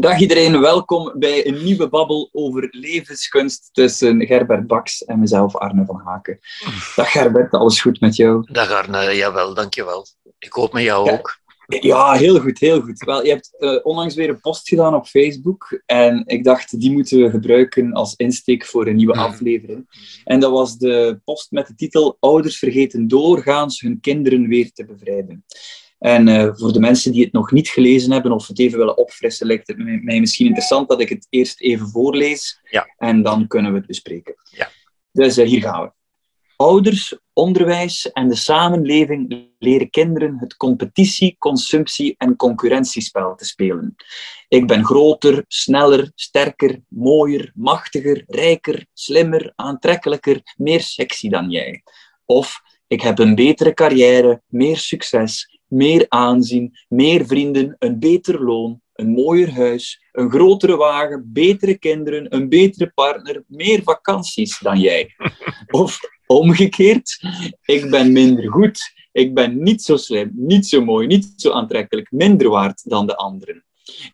Dag iedereen, welkom bij een nieuwe babbel over levenskunst tussen Gerbert Baks en mezelf, Arne van Haken. Dag Gerbert, alles goed met jou? Dag Arne, jawel, dankjewel. Ik hoop met jou ook. Ja, heel goed, heel goed. Wel, je hebt uh, onlangs weer een post gedaan op Facebook en ik dacht, die moeten we gebruiken als insteek voor een nieuwe mm. aflevering. En dat was de post met de titel Ouders vergeten doorgaans hun kinderen weer te bevrijden. En uh, voor de mensen die het nog niet gelezen hebben of het even willen opfrissen, lijkt het mij misschien interessant dat ik het eerst even voorlees ja. en dan kunnen we het bespreken. Ja. Dus uh, hier gaan we. Ouders, onderwijs en de samenleving leren kinderen het competitie, consumptie en concurrentiespel te spelen. Ik ben groter, sneller, sterker, mooier, machtiger, rijker, slimmer, aantrekkelijker, meer sexy dan jij. Of ik heb een betere carrière, meer succes, meer aanzien, meer vrienden, een beter loon, een mooier huis, een grotere wagen, betere kinderen, een betere partner, meer vakanties dan jij. Of omgekeerd, ik ben minder goed, ik ben niet zo slim, niet zo mooi, niet zo aantrekkelijk, minder waard dan de anderen.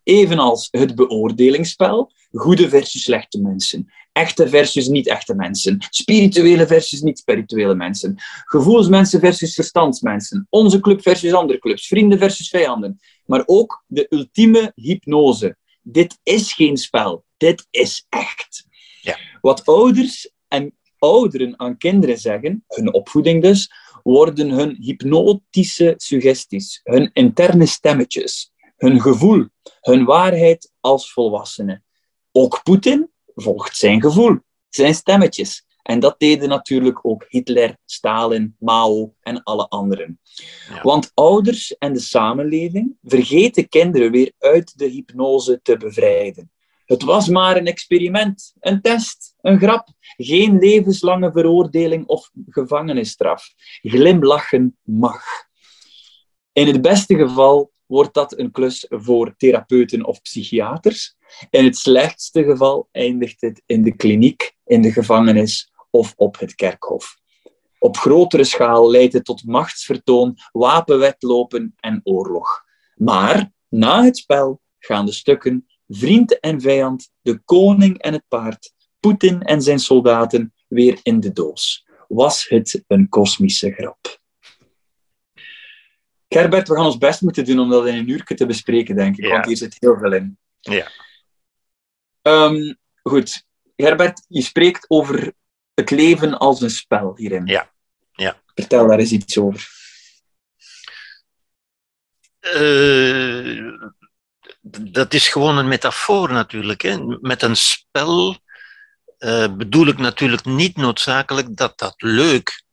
Evenals het beoordelingsspel, goede versus slechte mensen, echte versus niet-echte mensen, spirituele versus niet-spirituele mensen, gevoelsmensen versus verstandsmensen, onze club versus andere clubs, vrienden versus vijanden, maar ook de ultieme hypnose. Dit is geen spel, dit is echt. Ja. Wat ouders en ouderen aan kinderen zeggen, hun opvoeding dus, worden hun hypnotische suggesties, hun interne stemmetjes, hun gevoel, hun waarheid als volwassenen. Ook Poetin volgt zijn gevoel, zijn stemmetjes. En dat deden natuurlijk ook Hitler, Stalin, Mao en alle anderen. Want ouders en de samenleving vergeten kinderen weer uit de hypnose te bevrijden. Het was maar een experiment, een test, een grap. Geen levenslange veroordeling of gevangenisstraf. Glimlachen mag. In het beste geval wordt dat een klus voor therapeuten of psychiaters. In het slechtste geval eindigt het in de kliniek, in de gevangenis of op het kerkhof. Op grotere schaal leidt het tot machtsvertoon, wapenwetlopen en oorlog. Maar na het spel gaan de stukken vriend en vijand, de koning en het paard, Poetin en zijn soldaten weer in de doos. Was het een kosmische grap? Gerbert, we gaan ons best moeten doen om dat in een uur te bespreken, denk ik, Ja. want hier zit heel veel in. Ja. Ehm, goed, Gerbert, je spreekt over het leven als een spel hierin. Ja. Ja. Vertel daar eens iets over. Eh, dat is gewoon een metafoor natuurlijk. Hè. Met een spel eh, bedoel ik natuurlijk niet noodzakelijk dat dat leuk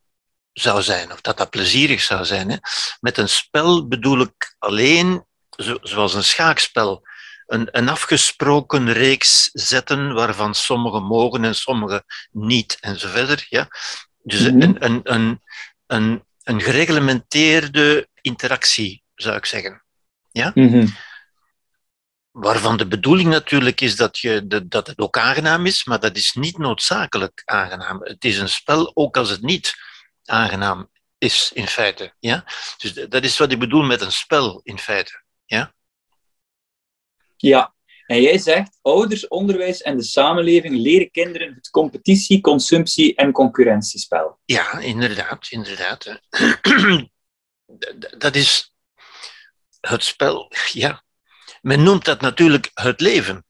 zou zijn of dat dat plezierig zou zijn. Hè. Met een spel bedoel ik alleen, zo- zoals een schaakspel, een, een afgesproken reeks zetten waarvan sommige mogen en sommige niet en zo verder. Ja. Dus Mhm. een, een, een, een, een gereglementeerde interactie, zou ik zeggen. Mhm. Waarvan de bedoeling natuurlijk is dat, je, de, dat het ook aangenaam is, maar dat is niet noodzakelijk aangenaam. Het is een spel ook als het niet aangenaam is, in feite. Ja? Dus dat is wat ik bedoel met een spel, in feite. Ja, en jij zegt, ouders, onderwijs en de samenleving leren kinderen het competitie, consumptie en concurrentiespel. Ja, inderdaad, inderdaad. Dat is het spel, ja. Men noemt dat natuurlijk het leven.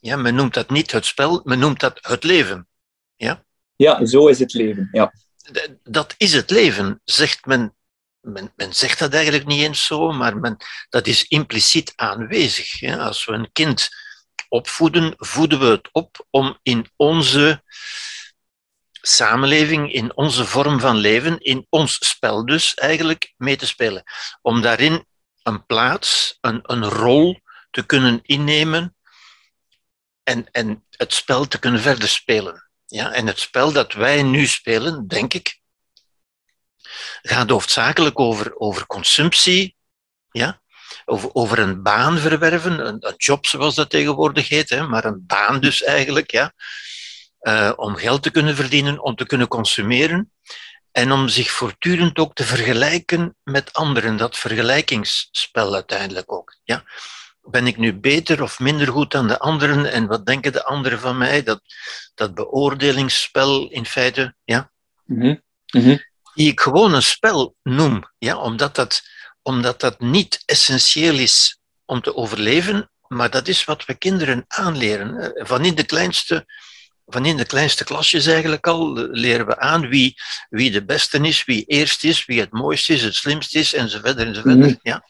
Ja, men noemt dat niet het spel, men noemt dat het leven. Ja, zo is het leven. Ja. Dat is het leven, zegt men. Men, men zegt dat eigenlijk niet eens zo, maar men, dat is impliciet aanwezig. Als we een kind opvoeden, voeden we het op om in onze samenleving, in onze vorm van leven, in ons spel dus eigenlijk mee te spelen. Om daarin een plaats, een, een rol te kunnen innemen en, en het spel te kunnen verder spelen. Ja, en het spel dat wij nu spelen, denk ik, gaat hoofdzakelijk over, over consumptie, ja? over, over een baan verwerven, een, een job zoals dat tegenwoordig heet, hè? maar een baan dus eigenlijk, ja? Eh, om geld te kunnen verdienen, om te kunnen consumeren en om zich voortdurend ook te vergelijken met anderen, dat vergelijkingsspel uiteindelijk ook. Ja? Ben ik nu beter of minder goed dan de anderen en wat denken de anderen van mij? Dat, dat beoordelingsspel in feite, ja. Mhm. Mhm. Die ik gewoon een spel noem, ja, omdat, dat, omdat dat niet essentieel is om te overleven, maar dat is wat we kinderen aanleren. Eh, van in de kleinste, van in de kleinste klasjes eigenlijk al eh, leren we aan wie, wie de beste is, wie eerst is, wie het mooiste is, het slimste is, enzovoort. enzovoort Mhm. ja.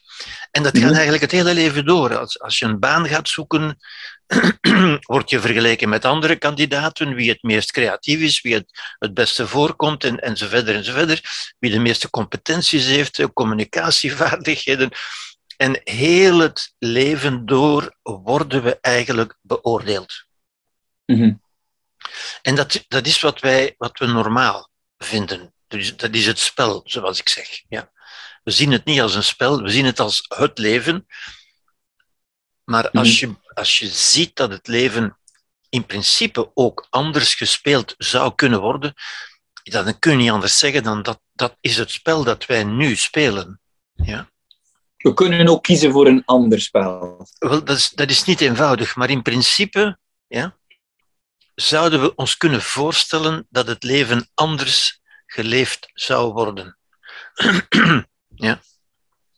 En dat gaat Mhm. eigenlijk het hele leven door. Als, als je een baan gaat zoeken, word je vergeleken met andere kandidaten, wie het meest creatief is, wie het het beste voorkomt, en, enzovoort, enzovoort. Wie de meeste competenties heeft, eh, communicatievaardigheden. En heel het leven door worden we eigenlijk beoordeeld. Mhm. En dat, dat is wat, wij, wat we normaal vinden. Dus dat is het spel, zoals ik zeg. Ja. We zien het niet als een spel, we zien het als het leven. Maar als je, als je ziet dat het leven in principe ook anders gespeeld zou kunnen worden, dan kun je niet anders zeggen dan dat dat is het spel dat wij nu spelen. Ja. We kunnen ook kiezen voor een ander spel. Wel, dat is, dat is niet eenvoudig, maar in principe ja, zouden we ons kunnen voorstellen dat het leven anders geleefd zou worden.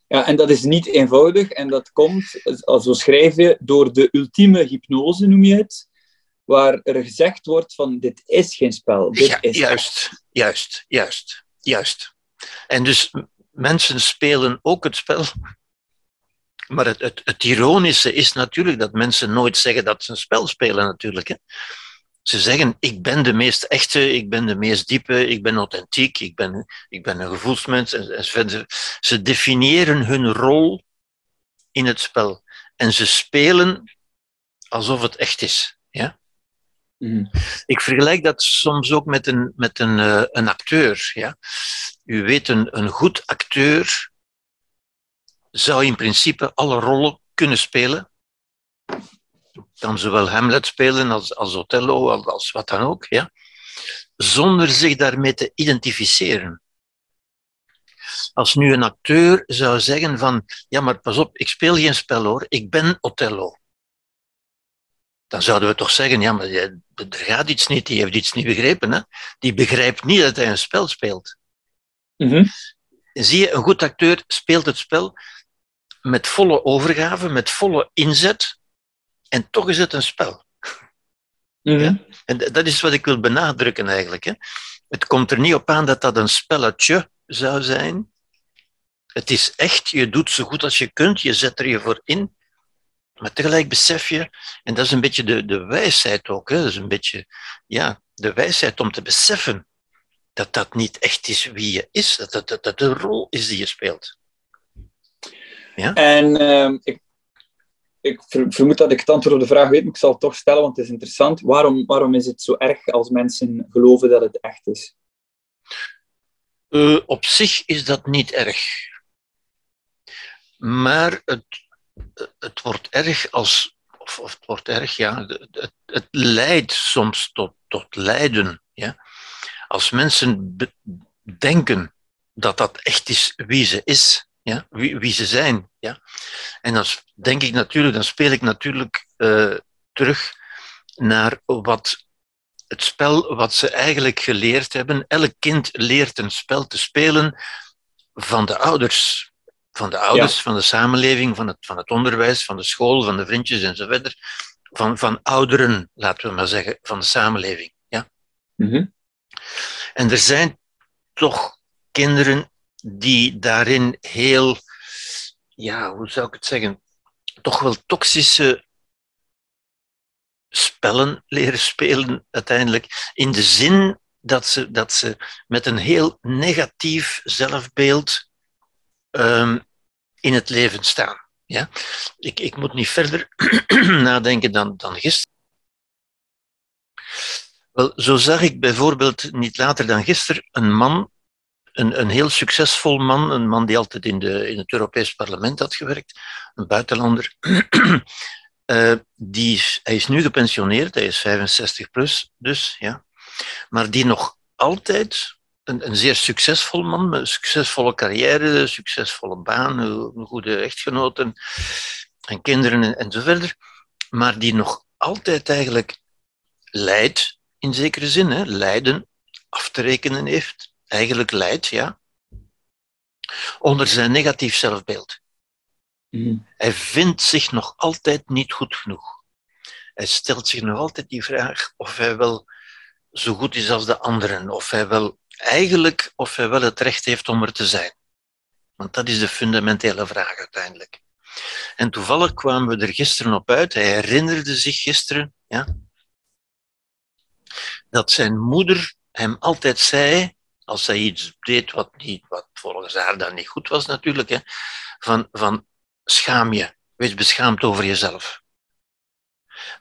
Ja, en dat is niet eenvoudig en dat komt, als we schrijven, door de ultieme hypnose, noem je het, waar er gezegd wordt van dit is geen spel. Dit Ja, is juist, juist, juist, juist. En dus mensen spelen ook het spel. Maar het, het, het ironische is natuurlijk dat mensen nooit zeggen dat ze een spel spelen, natuurlijk. Hè. Ze zeggen, ik ben de meest echte, ik ben de meest diepe, ik ben authentiek, ik ben, ik ben een gevoelsmens. En. Ze- ze definiëren hun rol in het spel. En ze spelen alsof het echt is. Ja? Mhm. Ik vergelijk dat soms ook met een, met een, eh, een acteur. Ja? U weet, een, een goed acteur zou in principe alle rollen kunnen spelen. Kan zowel Hamlet spelen als, als Othello, als, als wat dan ook. Ja? Zonder zich daarmee te identificeren. Als nu een acteur zou zeggen van, ja maar pas op, ik speel geen spel hoor, ik ben Othello dan zouden we toch zeggen, ja, maar er gaat iets niet, die heeft iets niet begrepen. Hè? Die begrijpt niet dat hij een spel speelt. Mhm. Zie je, een goed acteur speelt het spel met volle overgave, met volle inzet, en toch is het een spel. Mhm. Ja. En dat is wat ik wil benadrukken eigenlijk. Hè? Het komt er niet op aan dat dat een spelletje zou zijn. Het is echt, je doet zo goed als je kunt, je zet er je voor in. Maar tegelijk besef je, en dat is een beetje de, de wijsheid ook, hè? dat is een beetje ja, de wijsheid om te beseffen dat dat niet echt is wie je is, dat dat, dat, dat de rol is die je speelt. En ehm, ik, ik ver- vermoed dat ik het antwoord op de vraag weet, maar ik zal het toch stellen, want het is interessant. Waarom, waarom is het zo erg als mensen geloven dat het echt is? Eh, op zich is dat niet erg. Maar het, het wordt erg als. Of, of het wordt erg, ja. Het, het, leidt soms tot, tot lijden. Ja. Als mensen denken dat dat echt is wie ze is, ja, wie, wie ze zijn. Ja. En dan denk ik natuurlijk, dan speel ik natuurlijk eh, terug naar wat het spel wat ze eigenlijk geleerd hebben. Elk kind leert een spel te spelen van de ouders. Van de ouders, van de samenleving, van het, van het onderwijs, van de school, van de vriendjes enzovoort. Van, van ouderen, laten we maar zeggen, van de samenleving. Ja? Mhm. En er zijn toch kinderen die daarin heel, ja, hoe zou ik het zeggen, toch wel toxische spellen leren spelen uiteindelijk. In de zin dat ze, dat ze met een heel negatief zelfbeeld ehm, in het leven staan. Ja? Ik, ik moet niet verder nadenken dan, dan gisteren. Wel, zo zag ik bijvoorbeeld niet later dan gisteren een man, een, een heel succesvol man, een man die altijd in, de, in het Europees Parlement had gewerkt, een buitenlander. Uh, die hij is nu gepensioneerd, hij is 65 plus, dus ja. Maar die nog altijd een, een zeer succesvol man, een succesvolle carrière, een succesvolle baan, een goede echtgenoten. en kinderen en, zo verder, maar die nog altijd eigenlijk lijdt, in zekere zin, hè, lijden af te rekenen heeft, eigenlijk lijdt, ja, onder zijn negatief zelfbeeld. Mm. Hij vindt zich nog altijd niet goed genoeg. Hij stelt zich nog altijd die vraag of hij wel zo goed is als de anderen, of hij wel eigenlijk of hij wel het recht heeft om er te zijn. Want dat is de fundamentele vraag uiteindelijk. En toevallig kwamen we er gisteren op uit, hij herinnerde zich gisteren ja, dat zijn moeder hem altijd zei, als hij iets deed wat, niet, wat volgens haar dan niet goed was natuurlijk, hè, van, van schaam je, wees beschaamd over jezelf.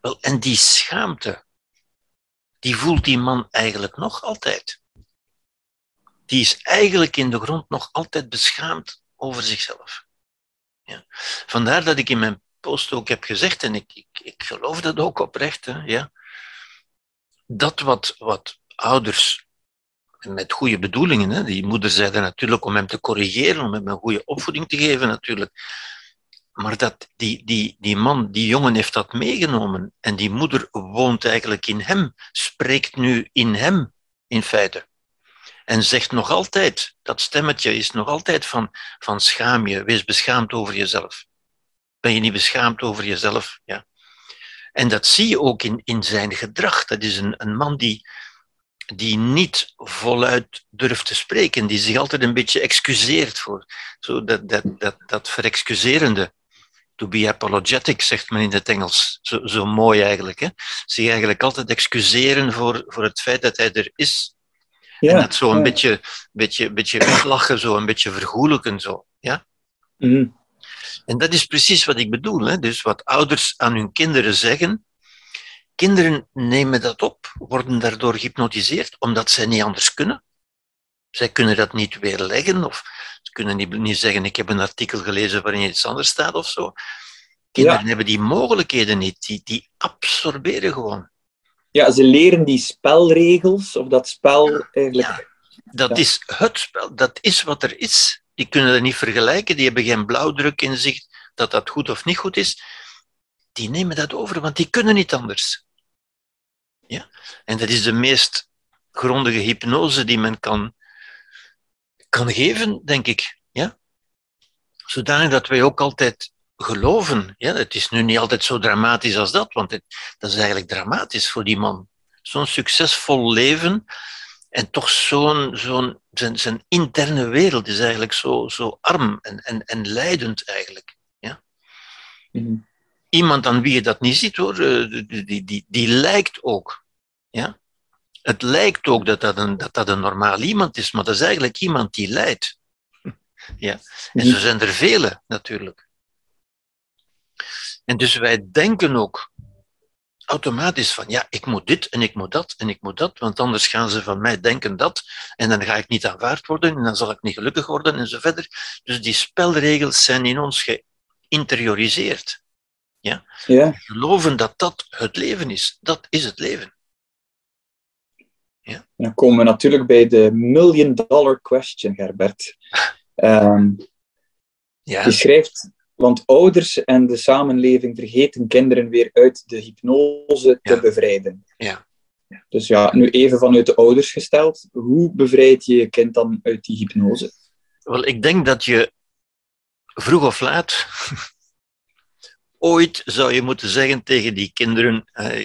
Wel, en die schaamte, die voelt die man eigenlijk nog altijd. Die is eigenlijk in de grond nog altijd beschaamd over zichzelf. Ja. Vandaar dat ik in mijn post ook heb gezegd, en ik, ik, ik geloof dat ook oprecht, hè, ja, dat wat, wat ouders met goede bedoelingen, hè, die moeder zei dat natuurlijk om hem te corrigeren, om hem een goede opvoeding te geven natuurlijk, maar dat die, die, die man, die jongen heeft dat meegenomen en die moeder woont eigenlijk in hem, spreekt nu in hem in feite. En zegt nog altijd, dat stemmetje is nog altijd van, van schaam je, wees beschaamd over jezelf. Ben je niet beschaamd over jezelf? Ja. En dat zie je ook in, in zijn gedrag. Dat is een, een man die, die niet voluit durft te spreken, die zich altijd een beetje excuseert voor. Zo dat, dat, dat, dat verexcuserende. To be apologetic, zegt men in het Engels. Zo, zo mooi eigenlijk. Hè? Zich eigenlijk altijd excuseren voor, voor het feit dat hij er is. Ja, en dat zo een ja. beetje, beetje, beetje weglachen, zo een beetje vergoelijken. Zo. Ja? Mm. En dat is precies wat ik bedoel. Hè? Dus wat ouders aan hun kinderen zeggen, kinderen nemen dat op, worden daardoor gehypnotiseerd, omdat zij niet anders kunnen. Zij kunnen dat niet weerleggen, of ze kunnen niet, niet zeggen, ik heb een artikel gelezen waarin iets anders staat of zo. Kinderen ja. hebben die mogelijkheden niet, die, die absorberen gewoon. Ja, ze leren die spelregels, of dat spel eigenlijk... Ja, dat ja. is het spel, dat is wat er is. Die kunnen dat niet vergelijken, die hebben geen blauwdruk in zich dat dat goed of niet goed is. Die nemen dat over, want die kunnen niet anders. Ja? En dat is de meest grondige hypnose die men kan, kan geven, denk ik. Ja? Zodanig dat wij ook altijd geloven. Ja? Het is nu niet altijd zo dramatisch als dat, want het, dat is eigenlijk dramatisch voor die man. Zo'n succesvol leven en toch zo'n, zo'n, zijn, zijn interne wereld is eigenlijk zo, zo arm en, en, en leidend eigenlijk. Ja? Mm-hmm. Iemand aan wie je dat niet ziet hoor, die, die, die, die lijkt ook. Ja? Het lijkt ook dat dat, een, dat dat een normaal iemand is, maar dat is eigenlijk iemand die lijdt. Ja? En zo zijn er vele natuurlijk. En dus wij denken ook automatisch van, ja, ik moet dit en ik moet dat en ik moet dat, want anders gaan ze van mij denken dat en dan ga ik niet aanvaard worden en dan zal ik niet gelukkig worden en zo verder. Dus die spelregels zijn in ons geïnterioriseerd. Ja? Ja. Geloven dat dat het leven is. Dat is het leven. Ja. Dan komen we natuurlijk bij de million dollar question, Gerbert. Um, ja. Je schrijft, want ouders en de samenleving vergeten kinderen weer uit de hypnose te bevrijden. Ja. Dus ja, nu even vanuit de ouders gesteld. Hoe bevrijd je je kind dan uit die hypnose? Wel, ik denk dat je vroeg of laat ooit zou je moeten zeggen tegen die kinderen, eh,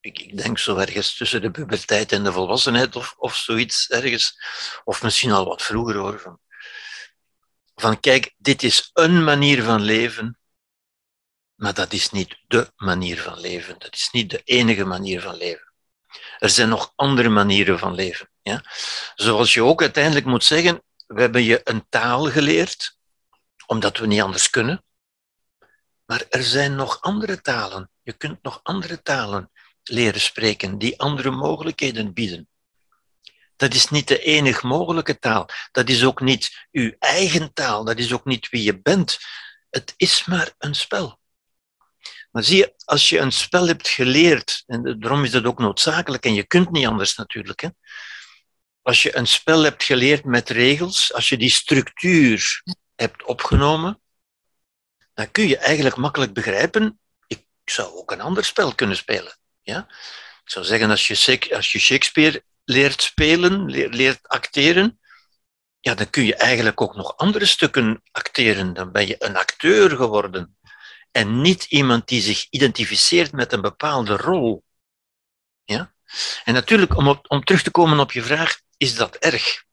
ik, ik denk zo ergens tussen de puberteit en de volwassenheid of, of zoiets ergens, of misschien al wat vroeger hoor, van, van kijk, dit is een manier van leven, maar dat is niet de manier van leven, dat is niet de enige manier van leven. Er zijn nog andere manieren van leven. Ja? Zoals je ook uiteindelijk moet zeggen, we hebben je een taal geleerd, omdat we niet anders kunnen. Maar er zijn nog andere talen. Je kunt nog andere talen leren spreken die andere mogelijkheden bieden. Dat is niet de enig mogelijke taal. Dat is ook niet uw eigen taal. Dat is ook niet wie je bent. Het is maar een spel. Maar zie je, als je een spel hebt geleerd, en daarom is dat ook noodzakelijk, en je kunt niet anders natuurlijk. Hè? Als je een spel hebt geleerd met regels, als je die structuur hebt opgenomen, dan kun je eigenlijk makkelijk begrijpen, ik zou ook een ander spel kunnen spelen. Ja? Ik zou zeggen, als je, als je Shakespeare leert spelen, leert acteren, ja, dan kun je eigenlijk ook nog andere stukken acteren. Dan ben je een acteur geworden. En niet iemand die zich identificeert met een bepaalde rol. Ja? En natuurlijk, om, om terug te komen op je vraag, is dat erg?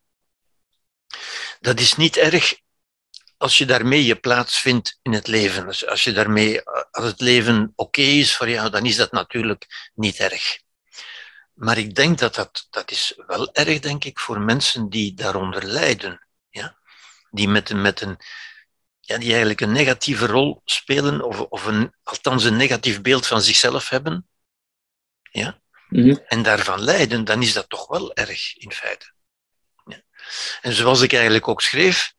Dat is niet erg als je daarmee je plaats vindt in het leven. Als, als je daarmee, als het leven oké is voor jou, dan is dat natuurlijk niet erg. Maar ik denk dat dat, dat is wel erg, denk ik, voor mensen die daaronder lijden. Ja? Die met, een, met een, ja, die eigenlijk een negatieve rol spelen, of, of een, althans een negatief beeld van zichzelf hebben. Ja? Mhm. En daarvan lijden, dan is dat toch wel erg, in feite. Ja? En zoals ik eigenlijk ook schreef,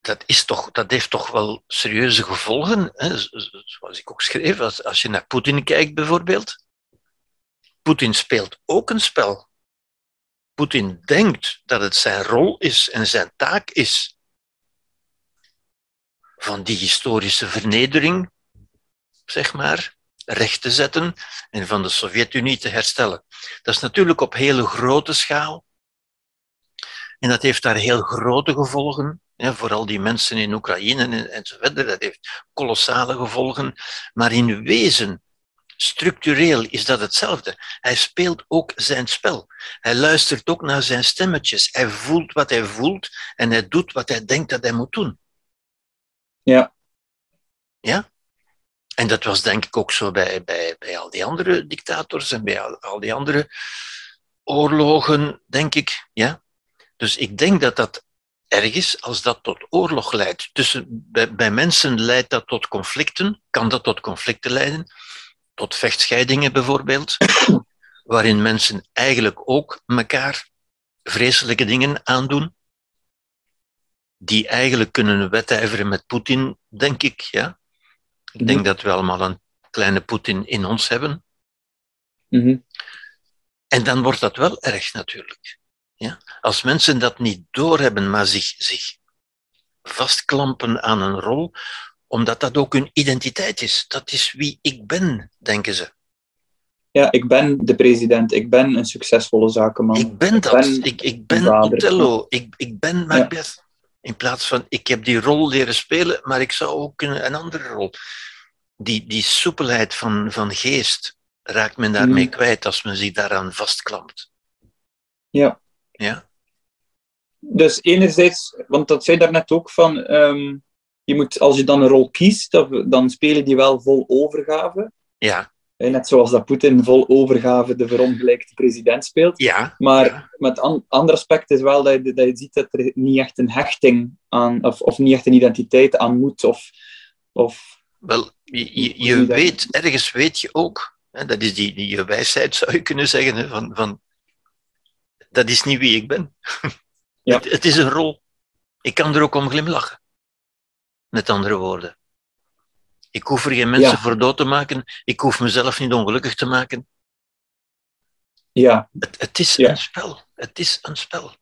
dat, is toch, dat heeft toch wel serieuze gevolgen. Hè? Zoals ik ook schreef, als, als je naar Poetin kijkt bijvoorbeeld. Poetin speelt ook een spel. Poetin denkt dat het zijn rol is en zijn taak is van die historische vernedering, zeg maar, recht te zetten en van de Sovjet-Unie te herstellen. Dat is natuurlijk op hele grote schaal. En dat heeft daar heel grote gevolgen, ja, vooral die mensen in Oekraïne en, enzovoort. Dat heeft kolossale gevolgen. Maar in wezen Structureel is dat hetzelfde. Hij speelt ook zijn spel. Hij luistert ook naar zijn stemmetjes. Hij voelt wat hij voelt en hij doet wat hij denkt dat hij moet doen. Ja. Ja? En dat was denk ik ook zo bij, bij, bij al die andere dictators en bij al, al die andere oorlogen, denk ik. Ja? Dus ik denk dat dat erg is als dat tot oorlog leidt. Tussen, bij, bij mensen leidt dat tot conflicten, kan dat tot conflicten leiden tot vechtscheidingen bijvoorbeeld, waarin mensen eigenlijk ook elkaar vreselijke dingen aandoen, die eigenlijk kunnen wedijveren met Poetin, denk ik. Ja? Ik denk mhm. dat we allemaal een kleine Poetin in ons hebben. Mhm. En dan wordt dat wel erg natuurlijk. Ja? Als mensen dat niet doorhebben, maar zich, zich vastklampen aan een rol, omdat dat ook hun identiteit is. Dat is wie ik ben, denken ze. Ja, ik ben de president. Ik ben een succesvolle zakenman. Ik ben dat. Ik ben, ik, ik ben Othello. Ik, ik ben Macbeth. In plaats van, ik heb die rol leren spelen, maar ik zou ook een, een andere rol. Die, die soepelheid van, van geest raakt men daarmee mm. kwijt als men zich daaraan vastklampt. Ja. Ja. Dus enerzijds, want dat zei daarnet ook van... Ehm, je moet, als je dan een rol kiest, dan spelen die wel vol overgave. Ja. Net zoals dat Poetin vol overgave de verongelijkte president speelt. Ja. Maar ja. met an ander aspect is wel dat je, dat je ziet dat er niet echt een hechting aan, of, of niet echt een identiteit aan moet. Of, of, wel, je, je, je weet, ergens weet je ook, hè, dat is die, die je wijsheid zou je kunnen zeggen, hè, van, van dat is niet wie ik ben. Ja. het, het is een rol. Ik kan er ook om glimlachen. Met andere woorden. Ik hoef er geen mensen voor dood te maken. Ik hoef mezelf niet ongelukkig te maken. Ja. Het, het is een spel. Het is een spel.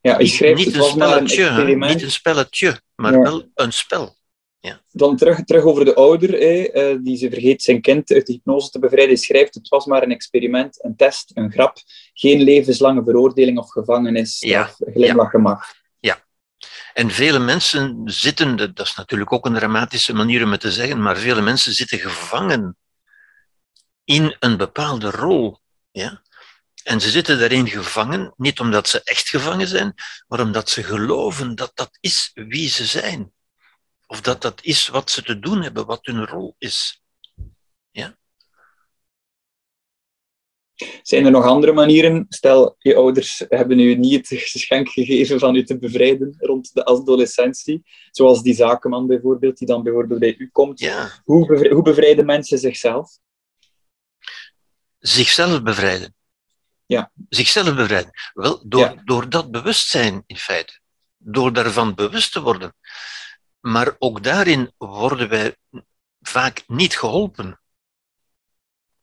Ja, niet, niet een spelletje, een niet een spelletje, maar wel een spel. Ja. Dan terug, terug over de ouder, eh, die ze vergeet zijn kind uit de hypnose te bevrijden. Hij schrijft, het was maar een experiment, een test, een grap. Geen levenslange veroordeling of gevangenis. Ja. Of glimlachen mag. En vele mensen zitten, dat is natuurlijk ook een dramatische manier om het te zeggen, maar vele mensen zitten gevangen in een bepaalde rol. Ja? En ze zitten daarin gevangen, niet omdat ze echt gevangen zijn, maar omdat ze geloven dat dat is wie ze zijn. Of dat dat is wat ze te doen hebben, wat hun rol is. Ja? Zijn er nog andere manieren? Stel, je ouders hebben u niet het geschenk gegeven van u te bevrijden rond de adolescentie, zoals die zakenman bijvoorbeeld, die dan bijvoorbeeld bij u komt. Ja. Hoe, hoe bevrijden mensen zichzelf? Zichzelf bevrijden. Ja. Zichzelf bevrijden. Wel, door, door dat bewustzijn in feite. Door daarvan bewust te worden. Maar ook daarin worden wij vaak niet geholpen.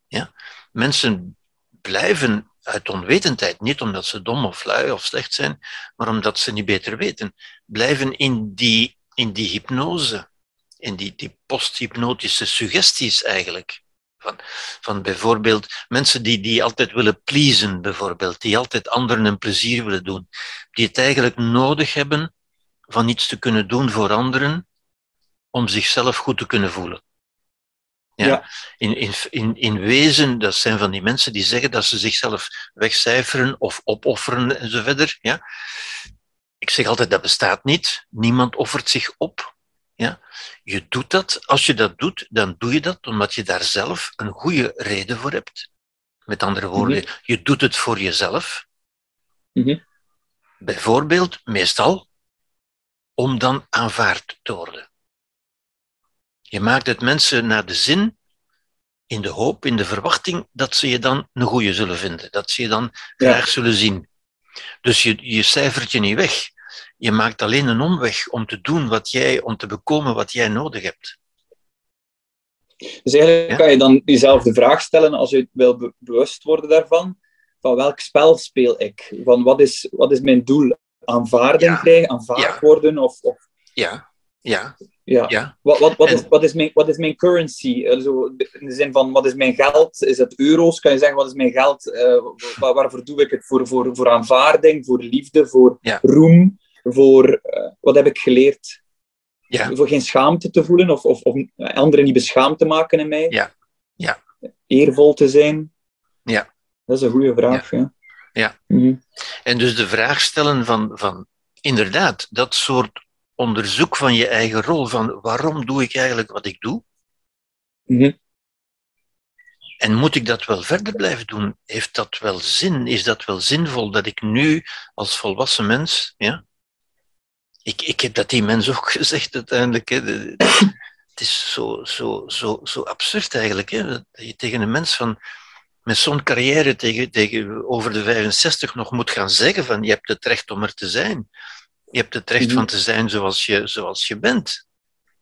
Ja? Mensen blijven uit onwetendheid, niet omdat ze dom of lui of slecht zijn, maar omdat ze niet beter weten, blijven in die in die hypnose, in die, die posthypnotische suggesties eigenlijk. Van, van bijvoorbeeld mensen die, die altijd willen pleasen, bijvoorbeeld, die altijd anderen een plezier willen doen, die het eigenlijk nodig hebben van iets te kunnen doen voor anderen om zichzelf goed te kunnen voelen. Ja. In, in, in, in wezen, dat zijn van die mensen die zeggen dat ze zichzelf wegcijferen of opofferen en zo verder. Ja. Ik zeg altijd, dat bestaat niet. Niemand offert zich op. Ja. Je doet dat, als je dat doet, dan doe je dat omdat je daar zelf een goede reden voor hebt. Met andere woorden, mhm. je doet het voor jezelf. Mhm. Bijvoorbeeld, meestal, om dan aanvaard te worden. Je maakt het mensen naar de zin, in de hoop, in de verwachting dat ze je dan een goede zullen vinden, dat ze je dan graag zullen zien. Dus je, je cijfert je niet weg. Je maakt alleen een omweg om te doen wat jij, om te bekomen wat jij nodig hebt. Dus eigenlijk kan je dan jezelf de vraag stellen, als je wil bewust worden daarvan, van welk spel speel ik? Van wat is, wat is mijn doel? Aanvaarding ja. krijgen, aanvaard worden? Of, of... Ja, ja. Ja. ja. Wat, wat, wat, is, wat, is mijn, wat is mijn currency? Also, in de zin van, wat is mijn geld? Is het euro's? Kan je zeggen, wat is mijn geld? Uh, waar, waarvoor doe ik het? Voor, voor, voor aanvaarding, voor liefde, voor roem, voor... Uh, wat heb ik geleerd? Ja. Voor geen schaamte te voelen of, of, of anderen niet beschaamd te maken in mij? Ja. ja. Eervol te zijn? Ja. Dat is een goede vraag, ja. Ja. Mhm. En dus de vraag stellen van, van inderdaad, dat soort onderzoek van je eigen rol, van waarom doe ik eigenlijk wat ik doe? Mhm. En moet ik dat wel verder blijven doen? Heeft dat wel zin? Is dat wel zinvol dat ik nu als volwassen mens, ja? Ik, ik heb dat die mens ook gezegd uiteindelijk. Hè. Het is zo, zo, zo, zo absurd eigenlijk. Hè? Dat je tegen een mens van, met zo'n carrière tegen, tegen over de 65 nog moet gaan zeggen van je hebt het recht om er te zijn. Je hebt het recht mhm. van te zijn zoals je, zoals je bent.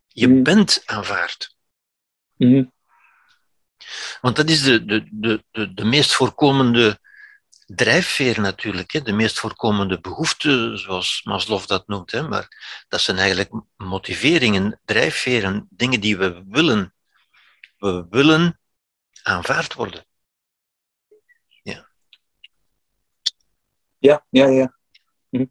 Je Mhm. bent aanvaard. Mhm. Want dat is de, de, de, de, de meest voorkomende drijfveer natuurlijk. Hè? De meest voorkomende behoefte, zoals Maslow dat noemt. Hè? Maar dat zijn eigenlijk motiveringen, drijfveren, dingen die we willen. We willen aanvaard worden. Ja, ja, ja. Hm.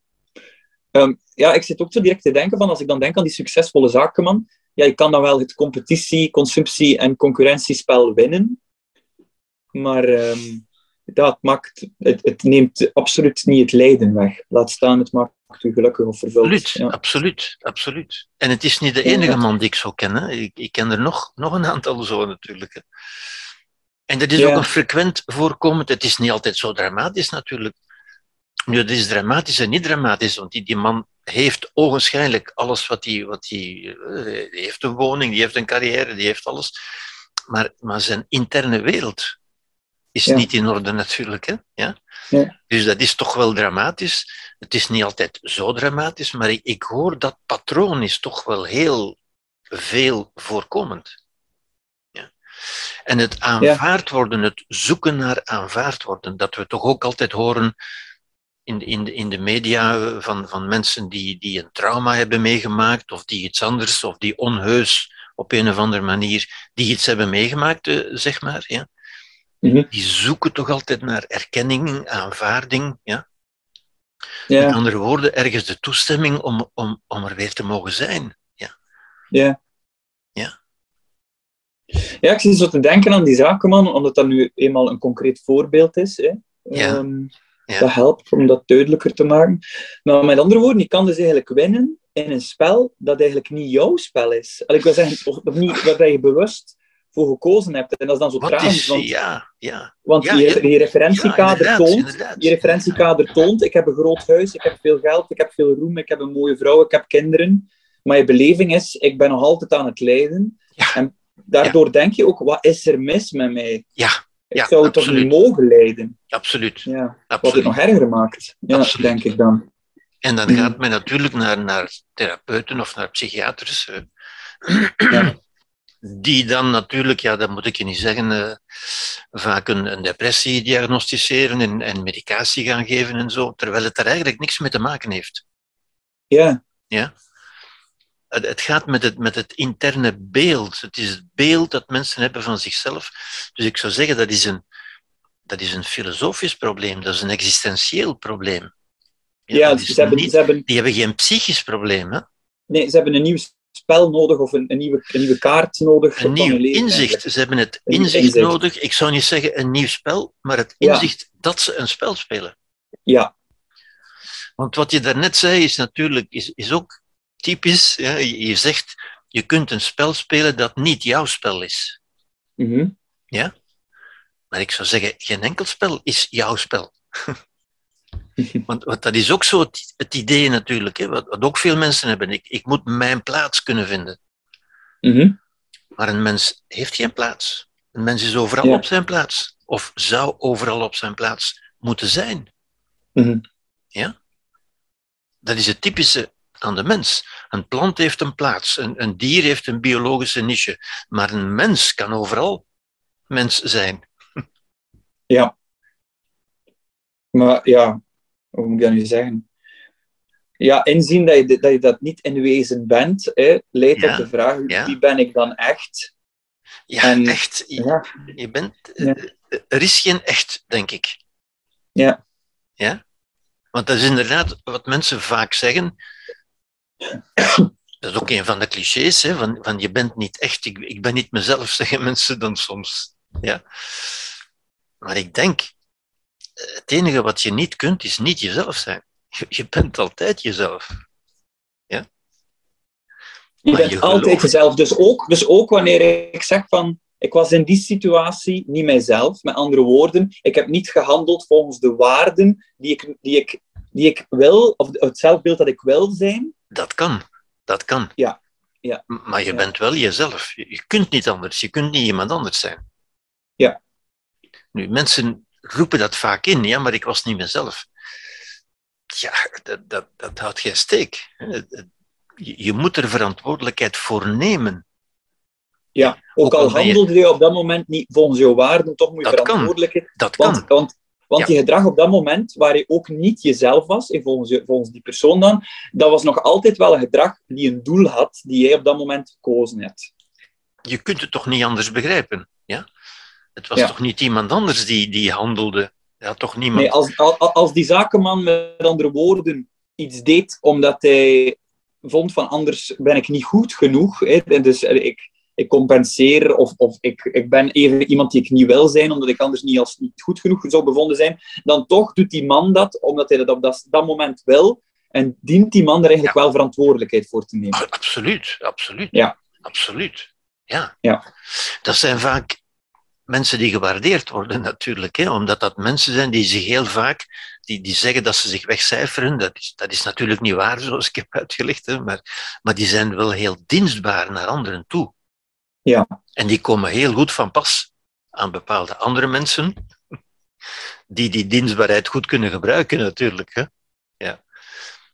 Ehm, ja, ik zit ook zo direct te denken van, als ik dan denk aan die succesvolle zakenman, ja, je kan dan wel het competitie, consumptie en concurrentiespel winnen, maar ehm, ja, het, maakt, het, het neemt absoluut niet het lijden weg. Laat staan, het maakt u gelukkig of vervuld. Absoluut, Ja. absoluut, absoluut. En het is niet de Ja. enige man die ik zo ken. Hè. Ik, ik ken er nog, nog een aantal zo natuurlijk. Hè. En dat is Ja. ook een frequent voorkomend. Het is niet altijd zo dramatisch natuurlijk. Nu, het is dramatisch en niet dramatisch, want die, die man heeft ogenschijnlijk alles wat hij... Wat eh, die heeft een woning, die heeft een carrière, die heeft alles. Maar, maar zijn interne wereld is Ja. niet in orde natuurlijk. Hè? Ja? Ja. Dus dat is toch wel dramatisch. Het is niet altijd zo dramatisch, maar ik, ik hoor dat patroon is toch wel heel veel voorkomend. Ja. En het aanvaard worden, het zoeken naar aanvaard worden, dat we toch ook altijd horen in, de- in, de, in de media van, van mensen die, die een trauma hebben meegemaakt, of die iets anders, of die onheus op een of andere manier, die iets hebben meegemaakt, eh, zeg maar. Ja Mhm. die zoeken toch altijd naar erkenning, aanvaarding. Ja? Ja. Met andere woorden, ergens de toestemming om, om, om er weer te mogen zijn. Ja. Ja. Ja. Ja, ik zit zo te denken aan die zakenman, omdat dat nu eenmaal een concreet voorbeeld is. Hè. Ja. Ehm, Ja. Dat helpt om dat duidelijker te maken. Maar met andere woorden, je kan dus eigenlijk winnen in een spel dat eigenlijk niet jouw spel is. Al, ik wil zeggen, of, of niet waar je bewust voor gekozen hebt. En dat is dan zo Wat tragisch, is, want, ja, ja. want ja, je, referentiekader toont inderdaad, je referentiekader toont, ik heb een groot huis, ik heb veel geld, ik heb veel roem, ik heb een mooie vrouw, ik heb kinderen. Maar je beleving is, ik ben nog altijd aan het lijden. En daardoor denk je ook, wat is er mis met mij? Ja, Ja, zou het toch absoluut. niet mogen lijden? absoluut. Ja. Wat het absoluut. nog erger maakt, ja, Absoluut. denk ik dan. En dan gaat men natuurlijk naar, naar therapeuten of naar psychiaters. eh, Ja. Die dan natuurlijk, ja, dat moet ik je niet zeggen, eh, vaak een, een depressie diagnosticeren en, en medicatie gaan geven en zo, terwijl het er eigenlijk niks mee te maken heeft. Ja, het, het gaat met het, met het interne beeld. Het is het beeld dat mensen hebben van zichzelf. Dus ik zou zeggen, dat is een, dat is een filosofisch probleem, dat is een existentieel probleem. Ja, ze hebben, niet- ze hebben, Die hebben geen psychisch probleem. Hè? nee, ze hebben een nieuw spel nodig of een, een, nieuwe, een nieuwe kaart nodig. Een nieuw leven, inzicht. eigenlijk. Ze hebben het inzicht, inzicht. nodig. Ik zou niet zeggen een nieuw spel, maar het Ja. inzicht dat ze een spel spelen. Ja, Want wat je daarnet zei is natuurlijk is, is ook typisch. Ja? Je, zegt, je kunt een spel spelen dat niet jouw spel is. mhm. Maar ik zou zeggen, geen enkel spel is jouw spel. want, want dat is ook zo het, het idee natuurlijk, hè, wat, wat ook veel mensen hebben. Ik, ik moet mijn plaats kunnen vinden. Mhm. Maar een mens heeft geen plaats. Een mens is overal Ja. op zijn plaats. Of zou overal op zijn plaats moeten zijn. Mhm. Dat is het typische aan de mens. Een plant heeft een plaats, een, een dier heeft een biologische niche. Maar een mens kan overal mens zijn. Ja. Maar ja, hoe moet ik dat nu zeggen? Ja, inzien dat je dat, je dat niet in wezen bent, hè, leidt Ja, tot de vraag, ja. wie ben ik dan echt? Ja, En- echt. Je, Ja, je bent, Ja. Er is geen echt, denk ik. ja, Ja? Want dat is inderdaad wat mensen vaak zeggen. Dat is ook een van de clichés, hè, van, van je bent niet echt, ik, ik ben niet mezelf, zeggen mensen dan soms. Ja? Maar ik denk, eh, het enige wat je niet kunt, is niet jezelf zijn. Je, je bent altijd jezelf. je Maar bent je altijd jezelf. Dus ook, dus ook wanneer ik zeg van, ik was in die situatie niet mijzelf, met andere woorden, ik heb niet gehandeld volgens de waarden die ik, die ik, die ik wil, of het zelfbeeld dat ik wil zijn. Dat kan. Dat kan. Ja. Ja. Maar je Ja. bent wel jezelf. Je, kunt niet anders. Je kunt niet iemand anders zijn. Ja. Nu, mensen roepen dat vaak in. Ja, maar ik was niet mezelf. Ja, dat, dat, dat houdt geen steek. Je, moet er verantwoordelijkheid voor nemen. Ja, ook, Ook al al ben je- handelde je op dat moment niet volgens jouw waarden, toch moet je Dat kan. Dat kan. Want, want, Ja. je gedrag op dat moment, waar je ook niet jezelf was, eh, volgens, je- volgens die persoon dan, dat was nog altijd wel een gedrag die een doel had, die jij op dat moment gekozen hebt. Je kunt het toch niet anders begrijpen? Ja? Het was Ja. toch niet iemand anders die, die handelde? Ja, toch niemand? Nee, als, als, als die zakenman met andere woorden iets deed omdat hij vond van anders ben ik niet goed genoeg, hè, en dus eh, ik, ik compenseer of, of ik, ik ben even iemand die ik niet wil zijn, omdat ik anders niet als niet goed genoeg zou bevonden zijn, dan toch doet die man dat omdat hij dat op dat, dat moment wil en dient die man er eigenlijk wel verantwoordelijkheid voor te nemen. Ah, Absoluut, absoluut. Ja. Absoluut. Ja. Ja. Dat zijn vaak mensen die gewaardeerd worden natuurlijk, hè, omdat dat mensen zijn die zich heel vaak, die, die zeggen dat ze zich wegcijferen, dat is, dat is natuurlijk niet waar, zoals ik heb uitgelegd, hè, maar, maar die zijn wel heel dienstbaar naar anderen toe. Ja. En die komen heel goed van pas aan bepaalde andere mensen, die die dienstbaarheid goed kunnen gebruiken natuurlijk. Hè. Ja.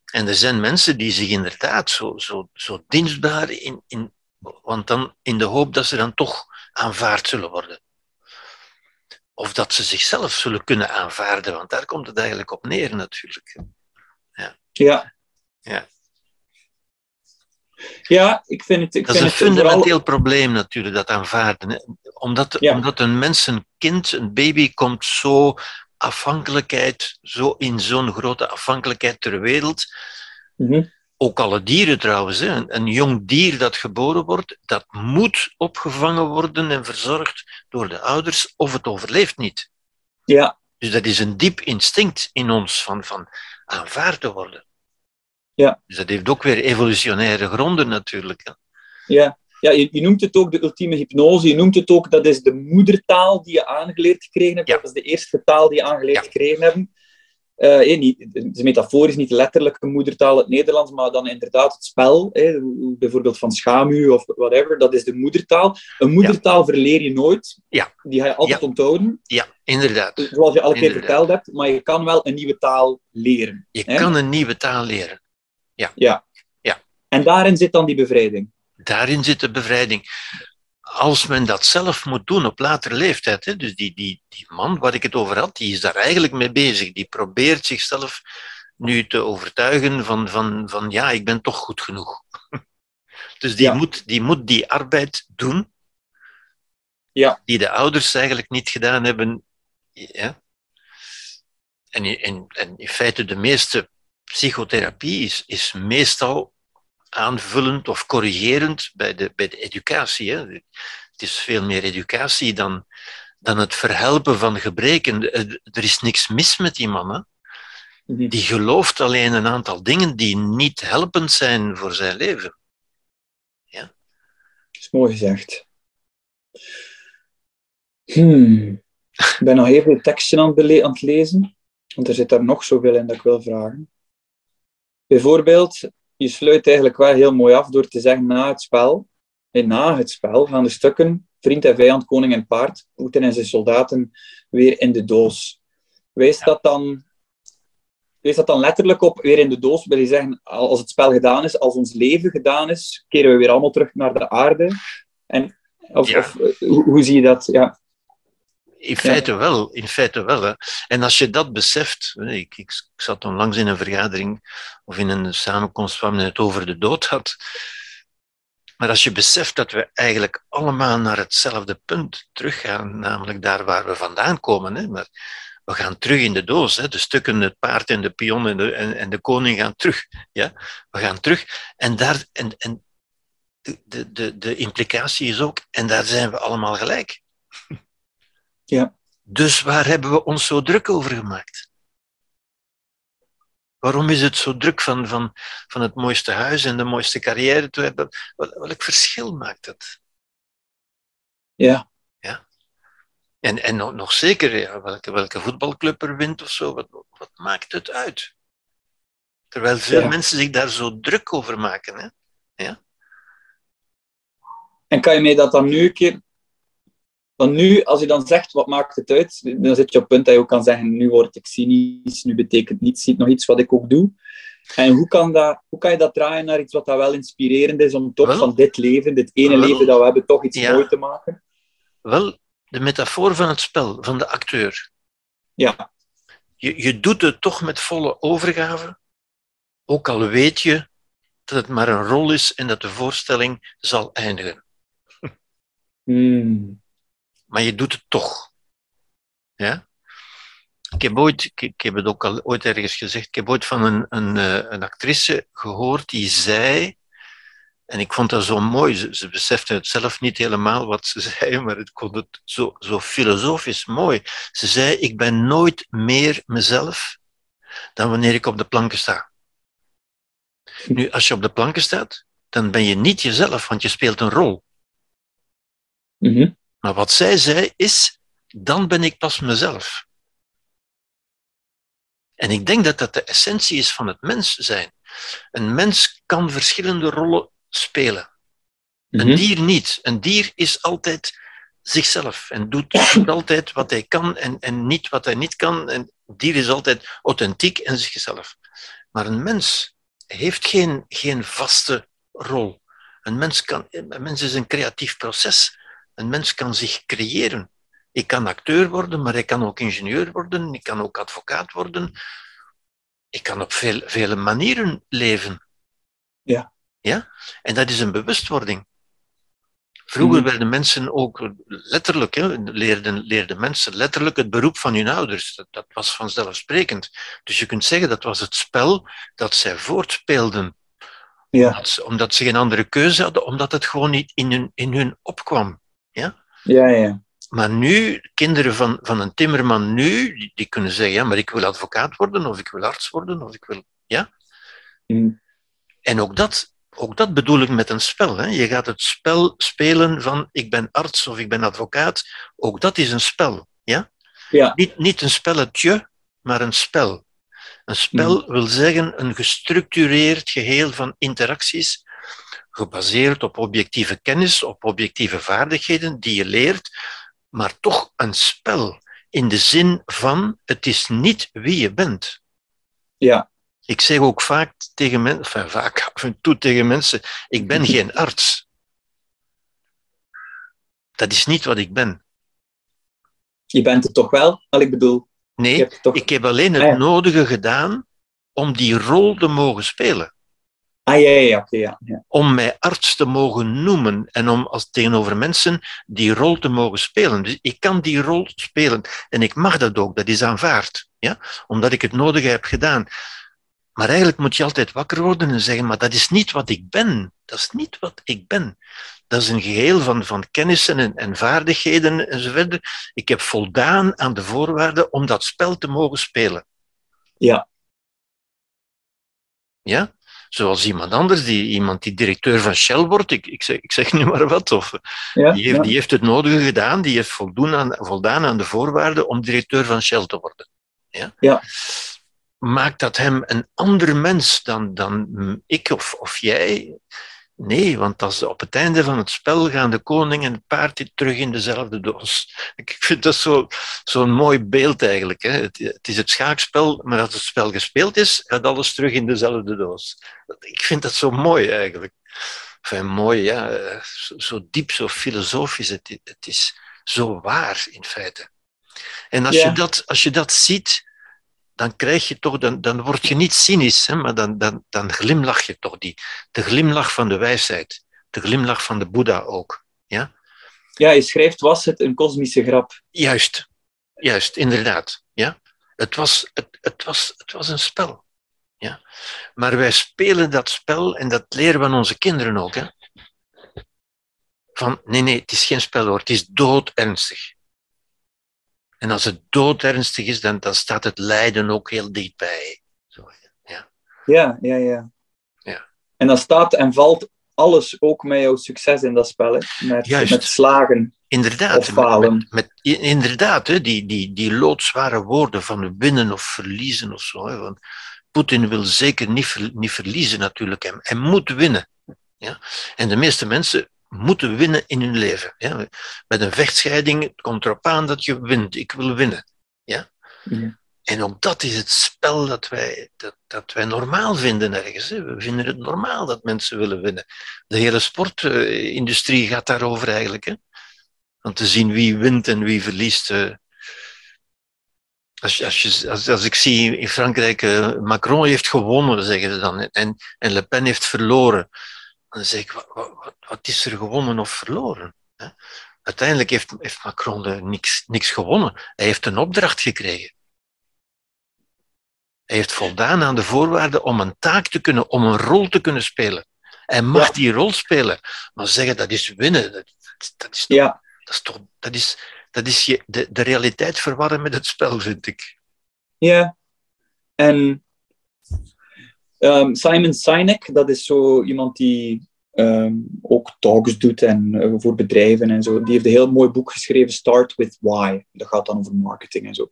En er zijn mensen die zich inderdaad zo, zo, zo dienstbaar in, in, want dan in de hoop dat ze dan toch aanvaard zullen worden. Of dat ze zichzelf zullen kunnen aanvaarden, want daar komt het eigenlijk op neer natuurlijk. Ja. Ja. Ja, ik vind het... Ik Dat is vind een het fundamenteel vooral- probleem natuurlijk, dat aanvaarden. Omdat, Ja. omdat een mens, een kind, een baby komt zo afhankelijkheid, zo in zo'n grote afhankelijkheid ter wereld. Mhm. Ook alle dieren trouwens. Hè. Een, een jong dier dat geboren wordt, dat moet opgevangen worden en verzorgd door de ouders of het overleeft niet. Ja, Dus dat is een diep instinct in ons van, van aanvaard te worden. Ja. Dus dat heeft ook weer evolutionaire gronden natuurlijk. ja. Ja, je, je noemt het ook de ultieme hypnose. Je noemt het ook, dat is de moedertaal die je aangeleerd gekregen hebt. Ja. Dat is de eerste taal die je aangeleerd Ja. gekregen hebben. Eh, eh, niet, het is metaforisch, niet letterlijk een moedertaal het Nederlands, maar dan inderdaad het spel, eh, bijvoorbeeld van schamu of whatever, dat is de moedertaal. Een moedertaal verleer je nooit. Ja. Die ga je altijd Ja. onthouden, Ja, inderdaad. zoals je al een keer verteld hebt, maar je kan wel een nieuwe taal leren. Je Hè? kan een nieuwe taal leren. Ja. Ja. En daarin zit dan die bevrijding. Daarin zit de bevrijding. Als men dat zelf moet doen op latere leeftijd, hè, dus die, die, die man waar ik het over had, die is daar eigenlijk mee bezig. Die probeert zichzelf nu te overtuigen van, van, van ja, ik ben toch goed genoeg. Dus die, Ja. moet, die moet die arbeid doen Ja. die de ouders eigenlijk niet gedaan hebben. Ja. En, in- en, en in feite, de meeste psychotherapie is, is meestal aanvullend of corrigerend bij de, bij de educatie. Hè. Het is veel meer educatie dan, dan het verhelpen van gebreken. Er is niks mis met die man. Hè. Mhm. Die gelooft alleen een aantal dingen die niet helpend zijn voor zijn leven. Dat is mooi gezegd. Hmm. Ik ben nog even het tekstje aan het, aan het lezen, want er zit daar nog zoveel in dat ik wil vragen. Bijvoorbeeld, je sluit eigenlijk wel heel mooi af door te zeggen na het spel, en na het spel gaan de stukken vriend en vijand, koning en paard, Poetin en zijn soldaten weer in de doos. Wijst dat dan, wijst dat dan letterlijk op weer in de doos? Wil je zeggen, als het spel gedaan is, als ons leven gedaan is, keren we weer allemaal terug naar de aarde? En, of, Ja. of, eh, hoe, hoe zie je dat? Ja. In feite wel, in feite wel. Hè. En als je dat beseft, ik, ik, zat onlangs in een vergadering of in een samenkomst waar men het over de dood had. Maar als je beseft dat we eigenlijk allemaal naar hetzelfde punt teruggaan, namelijk daar waar we vandaan komen, hè, maar we gaan terug in de doos. Hè, de stukken, het paard en de pion en de, en, en de koning gaan terug. Ja? We gaan terug. En, daar, en, en de, de, de implicatie is ook, en daar zijn we allemaal gelijk. Ja. Dus waar hebben we ons zo druk over gemaakt? Waarom is het zo druk van, van, van het mooiste huis en de mooiste carrière te hebben? Wel- Welk verschil maakt dat? Ja. En, en nog, nog zeker, ja, welke, welke voetbalclub er wint of zo, wat, wat maakt het uit? Terwijl veel Ja. mensen zich daar zo druk over maken. Hè? En kan je mij dat dan nu een keer... Want nu, als je dan zegt, wat maakt het uit? Dan zit je op het punt dat je ook kan zeggen, nu word ik cynisch, nu betekent niets nog iets wat ik ook doe. En hoe kan, dat, hoe kan je dat draaien naar iets wat dat wel inspirerend is, om toch Wel. van dit leven, dit ene Wel. leven dat we hebben, toch iets Ja. mooi te maken? Wel, de metafoor van het spel, van de acteur. Ja. Je, je doet het toch met volle overgave, ook al weet je dat het maar een rol is en dat de voorstelling zal eindigen. Hmm. Maar je doet het toch. Ja? Ik heb, ooit, ik, heb het ook al ooit ergens gezegd, ik heb ooit van een, een, eh, een actrice gehoord die zei, en ik vond dat zo mooi, ze, ze besefte het zelf niet helemaal wat ze zei, maar ik vond het zo, zo filosofisch mooi. Ze zei, ik ben nooit meer mezelf dan wanneer ik op de planken sta. Nu, als je op de planken staat, dan ben je niet jezelf, want je speelt een rol. Mhm. Maar wat zij zei is, dan ben ik pas mezelf. En ik denk dat dat de essentie is van het mens zijn. Een mens kan verschillende rollen spelen. Een Mhm. dier niet. Een dier is altijd zichzelf en doet, doet altijd wat hij kan en, en niet wat hij niet kan. En een dier is altijd authentiek en zichzelf. Maar een mens heeft geen, geen vaste rol. Een mens, kan, een mens is een creatief proces. Een mens kan zich creëren. Ik kan acteur worden, maar ik kan ook ingenieur worden. Ik kan ook advocaat worden. Ik kan op veel, vele manieren leven. Ja. ja. En dat is een bewustwording. Vroeger Mhm. werden mensen ook letterlijk, hè, leerden, leerden mensen letterlijk het beroep van hun ouders. Dat, dat was vanzelfsprekend. Dus je kunt zeggen dat was het spel dat zij voortspeelden. Ja. Omdat ze, omdat ze geen andere keuze hadden, omdat het gewoon niet in hun, in hun opkwam. Ja, ja. Maar nu, kinderen van, van een timmerman nu, die, die kunnen zeggen, ja, maar ik wil advocaat worden, of ik wil arts worden, of ik wil... Ja? Mhm. En ook dat, ook dat bedoel ik met een spel. Hè. Je gaat het spel spelen van ik ben arts of ik ben advocaat. Ook dat is een spel. Ja? Ja. Niet, niet een spelletje, maar een spel. Een spel wil zeggen een gestructureerd geheel van interacties, gebaseerd op objectieve kennis, op objectieve vaardigheden die je leert, maar toch een spel. In de zin van, het is niet wie je bent. Ja. Ik zeg ook vaak tegen mensen, enfin, vaak af en toe tegen mensen, ik ben geen arts. Dat is niet wat ik ben. Je bent het toch wel? Al ik bedoel, Nee, toch... ik heb alleen het Ah, ja. nodige gedaan om die rol te mogen spelen. Ah, ja, ja, oké, ja, ja. Om mij arts te mogen noemen en om als tegenover mensen die rol te mogen spelen. Dus ik kan die rol spelen en ik mag dat ook, dat is aanvaard. Ja? Omdat ik het nodige heb gedaan. Maar eigenlijk moet je altijd wakker worden en zeggen, maar dat is niet wat ik ben. Dat is niet wat ik ben. Dat is een geheel van, van kennissen en, en vaardigheden enzovoort. Ik heb voldaan aan de voorwaarden om dat spel te mogen spelen. Ja. Ja? Zoals iemand anders, die, iemand die directeur van Shell wordt, ik, ik, zeg, ik zeg nu maar wat, of ja, die, heeft, ja. die heeft het nodige gedaan, die heeft voldoen aan, voldaan aan de voorwaarden om directeur van Shell te worden. Ja? Ja. Maakt dat hem een ander mens dan, dan ik of, of jij? Nee, want als op het einde van het spel gaan de koning en het paard terug in dezelfde doos. Ik vind dat zo'n zo mooi beeld eigenlijk. Hè. Het, het, is het schaakspel, maar als het spel gespeeld is, gaat alles terug in dezelfde doos. Ik vind dat zo mooi eigenlijk. Enfin, mooi, ja. Zo, zo, diep, zo filosofisch. Het, het, is zo waar, in feite. En als, Ja. je, dat, als je dat ziet, dan krijg je toch, dan, dan word je niet cynisch, hè, maar dan, dan, dan glimlach je toch. Die, de glimlach van de wijsheid. De glimlach van de Boeddha ook. Ja? Ja, je schrijft, was het een kosmische grap? Juist, juist, inderdaad. Ja? Het, was, het, het, was, het was een spel. Ja? Maar wij spelen dat spel en dat leren we aan onze kinderen ook. Hè? Van nee, nee, het is geen spel hoor, het is doodernstig. En als het doodernstig is, dan, dan staat het lijden ook heel dichtbij. Zo, ja. Ja, ja, ja. Ja. En dan staat en valt alles ook met jouw succes in dat spel. Hè? Met, Juist. met slagen. Inderdaad, Of falen. Met, met, inderdaad hè, die, die, die loodzware woorden van winnen of verliezen of zo. Hè, van, Poetin wil zeker niet, niet verliezen natuurlijk. Hij, hij moet winnen. Ja? En de meeste mensen moeten winnen in hun leven. Ja? Met een vechtscheiding het komt erop aan dat je wint. Ik wil winnen. Ja? Ja. En ook dat is het spel dat wij, dat, dat wij normaal vinden ergens. Hè. We vinden het normaal dat mensen willen winnen. De hele sportindustrie gaat daarover eigenlijk. Hè. Om te zien wie wint en wie verliest. eh. Als, als, je, als, als ik zie in Frankrijk, uh, Macron heeft gewonnen, zeggen ze dan, en, en Le Pen heeft verloren. Dan zeg ik, wat, wat, wat is er gewonnen of verloren? Hè? Uiteindelijk heeft, heeft Macron er niks, niks gewonnen. Hij heeft een opdracht gekregen. Hij heeft voldaan aan de voorwaarden om een taak te kunnen, om een rol te kunnen spelen. Hij mag ja. die rol spelen, maar zeggen dat is winnen, dat, dat is toch, ja. dat is, toch, dat is, dat is je, de, de realiteit verwarren met het spel, vind ik. Ja, en um, Simon Sinek, dat is zo iemand die um, ook talks doet en uh, voor bedrijven en zo. Die heeft een heel mooi boek geschreven, Start with Why. Dat gaat dan over marketing en zo.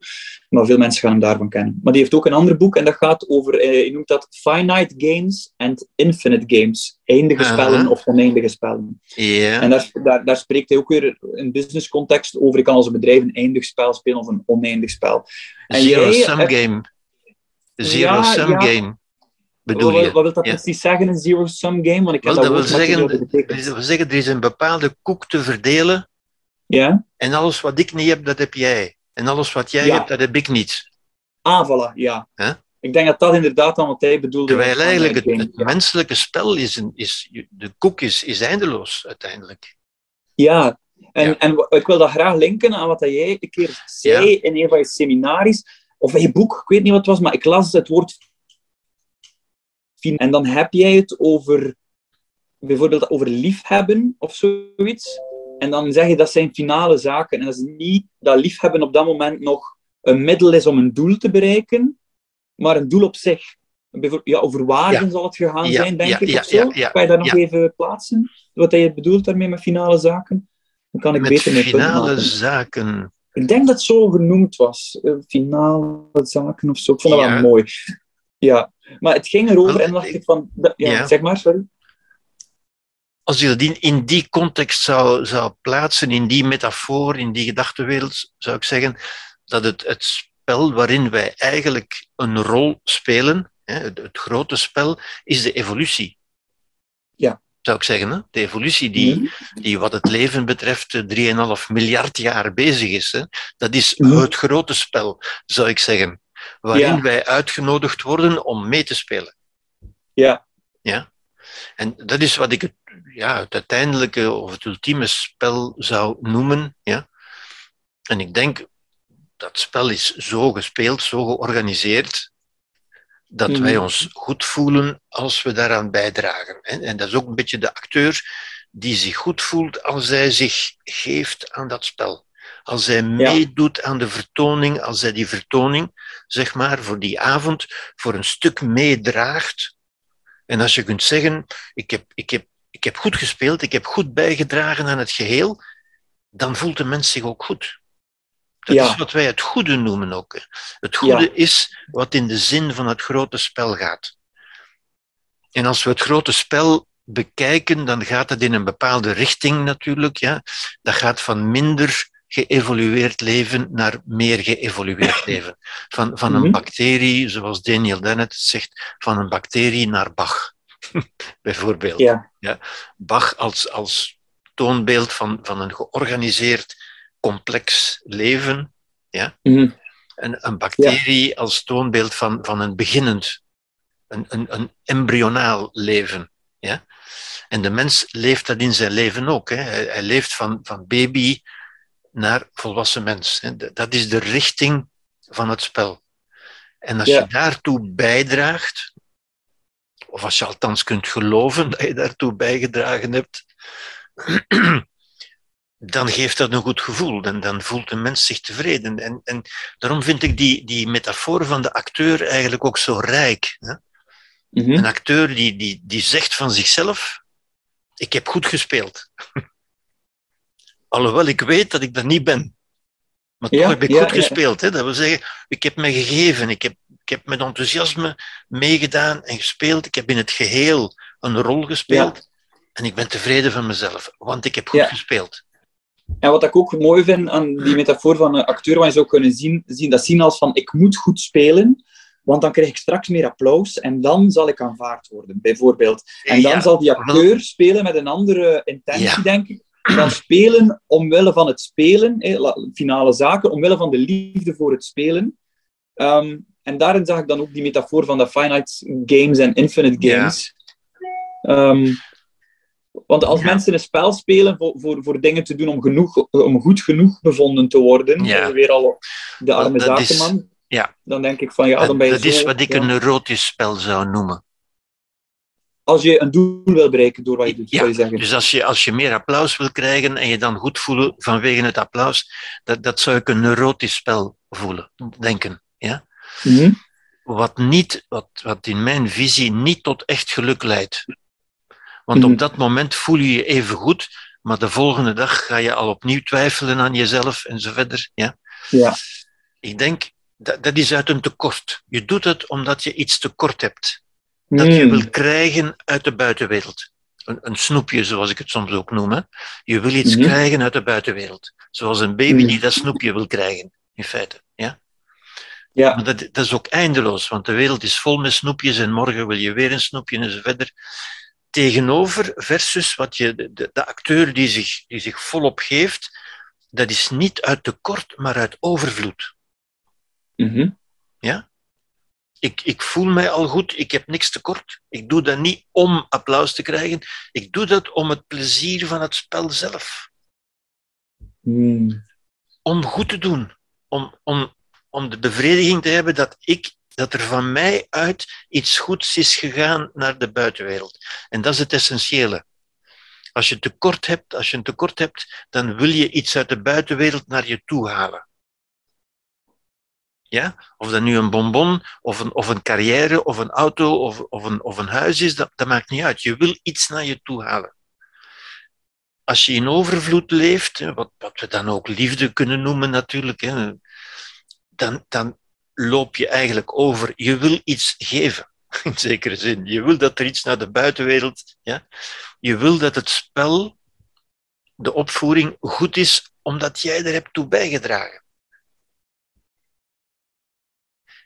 Maar veel mensen gaan hem daarvan kennen. Maar die heeft ook een ander boek en dat gaat over, uh, je noemt dat Finite Games and Infinite Games. Eindige spellen of oneindige spellen. Yeah. En daar, daar, daar, spreekt hij ook weer in business context over. Ik kan als een bedrijf een eindig spel spelen of een oneindig spel. En Zero-sum game. Zero-sum ja. game. Bedoel wat, je? wat wil dat ja. precies zeggen, een zero-sum game? Want ik Wel, dat, dat wil zeggen, dat wil zeggen, er is een bepaalde koek te verdelen. Ja. En alles wat ik niet heb, dat heb jij. En alles wat jij ja. hebt, dat heb ik niet. Ah, voilà, ja. Huh? Ik denk dat dat inderdaad dan wat hij bedoelde. Terwijl eigenlijk het, het ja. menselijke spel is, een, is de koek is, is eindeloos uiteindelijk. Ja, en, ja. en ik wil dat graag linken aan wat jij een keer zei ja. in een van je seminaries, of in je boek, ik weet niet wat het was, maar ik las het woord en dan heb jij het over bijvoorbeeld over liefhebben of zoiets. En dan zeg je dat zijn finale zaken. En dat is niet dat liefhebben op dat moment nog een middel is om een doel te bereiken, maar een doel op zich. Ja, over waarden ja. zal het gegaan ja, zijn, denk ja, ik. of zo. kan je daar nog even plaatsen? Wat hij bedoelt daarmee met finale zaken? Dan kan ik met beter mee finale zaken. Ik denk dat het zo genoemd was. Finale zaken of zo. Ik vond dat wel mooi. Ja, maar het ging erover en dacht ik van... Ja, ja. zeg maar, sorry. Als je dat in die context zou, zou plaatsen, in die metafoor, in die gedachtenwereld, zou ik zeggen dat het, het spel waarin wij eigenlijk een rol spelen, hè, het, het, grote spel, is de evolutie. Ja. Zou ik zeggen, hè? de evolutie die, mm. die wat het leven betreft 3,5 miljard jaar bezig is. Hè? Dat is mm. het grote spel, zou ik zeggen waarin ja. wij uitgenodigd worden om mee te spelen. Ja. ja? En dat is wat ik het, ja, het uiteindelijke of het ultieme spel zou noemen. Ja. En ik denk, dat spel is zo gespeeld, zo georganiseerd, dat Mhm. wij ons goed voelen als we daaraan bijdragen. En, en dat is ook een beetje de acteur die zich goed voelt als hij zich geeft aan dat spel. Als hij meedoet aan de vertoning, als hij die vertoning, zeg maar, voor die avond, voor een stuk meedraagt. En als je kunt zeggen, ik heb, ik, heb, ik heb goed gespeeld, ik heb goed bijgedragen aan het geheel, dan voelt de mens zich ook goed. Dat Ja. is wat wij het goede noemen ook. Het goede Ja. is wat in de zin van het grote spel gaat. En als we het grote spel bekijken, dan gaat het in een bepaalde richting natuurlijk. Ja. Dat gaat van minder geëvolueerd leven naar meer geëvolueerd leven. Van, van een Mhm. bacterie, zoals Daniel Dennett zegt, van een bacterie naar Bach. Bijvoorbeeld. Ja. Bach als, als toonbeeld van, van een georganiseerd, complex leven. Mhm. En een bacterie als toonbeeld van, van een beginnend, een, een, een embryonaal leven. Ja? En de mens leeft dat in zijn leven ook. Hè? Hij, hij leeft van, van baby naar volwassen mens. Dat is de richting van het spel. En als Ja. je daartoe bijdraagt, of als je althans kunt geloven dat je daartoe bijgedragen hebt, dan geeft dat een goed gevoel. En dan voelt een mens zich tevreden. En, en daarom vind ik die, die metafoor van de acteur eigenlijk ook zo rijk. Hè? Mhm. Een acteur die, die, die zegt van zichzelf: Ik heb goed gespeeld. Alhoewel ik weet dat ik dat niet ben. Maar toch Ja, heb ik ja, goed ja. gespeeld. Hè? Dat wil zeggen, ik heb me gegeven. Ik heb, ik heb met enthousiasme meegedaan en gespeeld. Ik heb in het geheel een rol gespeeld. En ik ben tevreden van mezelf, want ik heb goed gespeeld. En wat ik ook mooi vind aan die metafoor van een acteur, wat je zou kunnen zien, zien, dat zien als van ik moet goed spelen, want dan krijg ik straks meer applaus en dan zal ik aanvaard worden, bijvoorbeeld. En dan Ja, zal die acteur spelen met een andere intentie, Ja. denk ik, dan spelen omwille van het spelen, finale zaken, omwille van de liefde voor het spelen. Ehm, en daarin zag ik dan ook die metafoor van de finite games en infinite Ja. games. Ehm, want als Ja. mensen een spel spelen voor, voor, voor dingen te doen om, genoeg, om goed genoeg bevonden te worden, Ja. weer al de arme zakenman, ja. dan denk ik van ja, dan ben je dat is wat ik ja. een neurotisch spel zou noemen. Als je een doel wil bereiken door wat je doet, Ja, zou je zeggen. Dus als je, als je meer applaus wil krijgen en je dan goed voelen vanwege het applaus, dat, dat zou ik een neurotisch spel voelen, denken. Ja? Mhm. Wat, niet, wat, wat in mijn visie niet tot echt geluk leidt. Want Mhm. op dat moment voel je je even goed, maar de volgende dag ga je al opnieuw twijfelen aan jezelf en zo verder. Ja? Ja. Ik denk, dat, dat is uit een tekort. Je doet het omdat je iets tekort hebt. Dat je Mm. wil krijgen uit de buitenwereld. Een, een snoepje, zoals ik het soms ook noem. Hè. Je wil iets Mhm. krijgen uit de buitenwereld. Zoals een baby Mhm. die dat snoepje wil krijgen, in feite. Ja? Ja. Maar dat, dat is ook eindeloos, want de wereld is vol met snoepjes en morgen wil je weer een snoepje en zo verder. Tegenover versus wat je, de, de, acteur die zich, die zich volop geeft, dat is niet uit tekort, maar uit overvloed. Mhm. Ik, ik voel mij al goed, ik heb niks tekort. Ik doe dat niet om applaus te krijgen, ik doe dat om het plezier van het spel zelf. Mm. Om goed te doen, om, om, om de bevrediging te hebben dat, ik, dat er van mij uit iets goeds is gegaan naar de buitenwereld. En dat is het essentiële. Als je tekort hebt, als je een tekort hebt, dan wil je iets uit de buitenwereld naar je toe halen. Ja? Of dat nu een bonbon, of een, of een carrière, of een auto, of, of, een, of een huis is, dat, dat maakt niet uit. Je wil iets naar je toe halen. Als je in overvloed leeft, wat, wat we dan ook liefde kunnen noemen natuurlijk, hè, dan, dan loop je eigenlijk over. Je wil iets geven, in zekere zin. Je wil dat er iets naar de buitenwereld... Ja? Je wil dat het spel, de opvoering, goed is, omdat jij er hebt toe bijgedragen.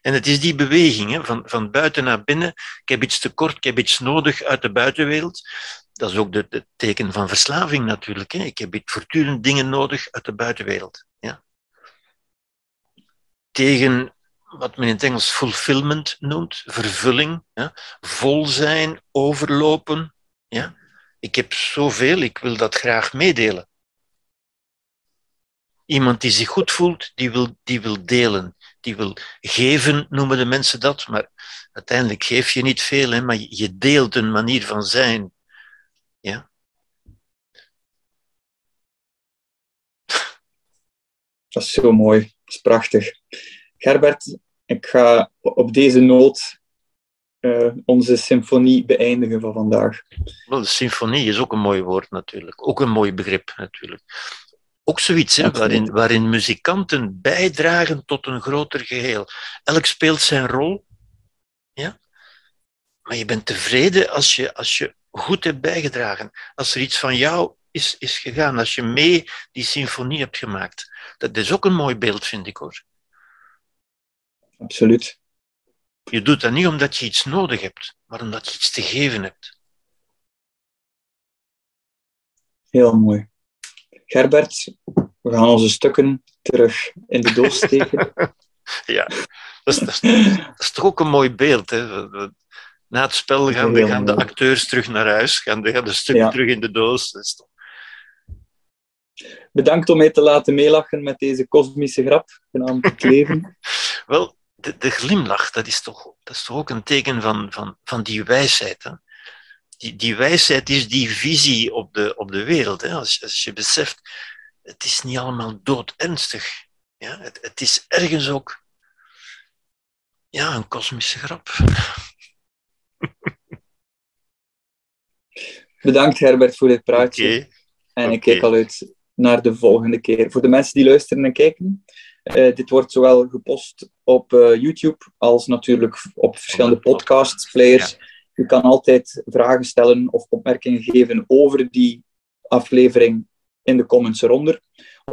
En het is die beweging, hè, van, van buiten naar binnen. Ik heb iets tekort, ik heb iets nodig uit de buitenwereld. Dat is ook het teken van verslaving natuurlijk. Hè. Ik heb voortdurend dingen nodig uit de buitenwereld. Ja. Tegen wat men in het Engels fulfillment noemt, vervulling, ja. vol zijn, overlopen. Ja? Ik heb zoveel, ik wil dat graag meedelen. Iemand die zich goed voelt, die wil, die wil delen. Die wil geven, noemen de mensen dat. Maar uiteindelijk geef je niet veel, hè, maar je deelt een manier van zijn. Ja? Dat is zo mooi. Dat is prachtig. Gerbert, ik ga op deze noot uh, onze symfonie beëindigen van vandaag. Wel, symfonie is ook een mooi woord natuurlijk. Ook een mooi begrip natuurlijk. Ook zoiets hè, waarin, waarin muzikanten bijdragen tot een groter geheel. Elk speelt zijn rol. Ja? Maar je bent tevreden als je, als je goed hebt bijgedragen. Als er iets van jou is, is gegaan. Als je mee die symfonie hebt gemaakt. Dat is ook een mooi beeld, vind ik hoor. Absoluut. Je doet dat niet omdat je iets nodig hebt, maar omdat je iets te geven hebt. Heel mooi. Gerbert, we gaan onze stukken terug in de doos steken. ja, dat is, dat, is, toch ook een mooi beeld. Hè? Na het spel gaan, de, gaan de acteurs terug naar huis, gaan de, gaan de stukken terug in de doos. Dat is toch... Bedankt om mij te laten meelachen met deze kosmische grap, genaamd het leven. Wel, de, de, glimlach, dat is, toch, dat is toch ook een teken van, van, van die wijsheid. Hè? Die, die wijsheid is die visie op de, op de wereld. Hè? Als, als je beseft, het is niet allemaal doodernstig. Ja? Het, het is ergens ook ja, een kosmische grap. Bedankt Herbert voor dit praatje. En ik kijk al uit naar de volgende keer. Voor de mensen die luisteren en kijken, uh, dit wordt zowel gepost op uh, YouTube als natuurlijk op verschillende podcast-players. Ja. U kan altijd vragen stellen of opmerkingen geven over die aflevering in de comments eronder.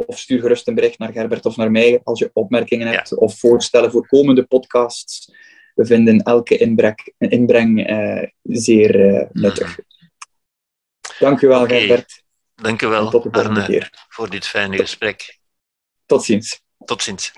Of stuur gerust een bericht naar Gerbert of naar mij als je opmerkingen hebt of voorstellen voor komende podcasts. We vinden elke inbreng, inbreng uh, zeer nuttig. Mm. Dank u wel, okay. Gerbert. Dank u wel, Arne, voor dit fijne gesprek. Tot ziens. Tot ziens.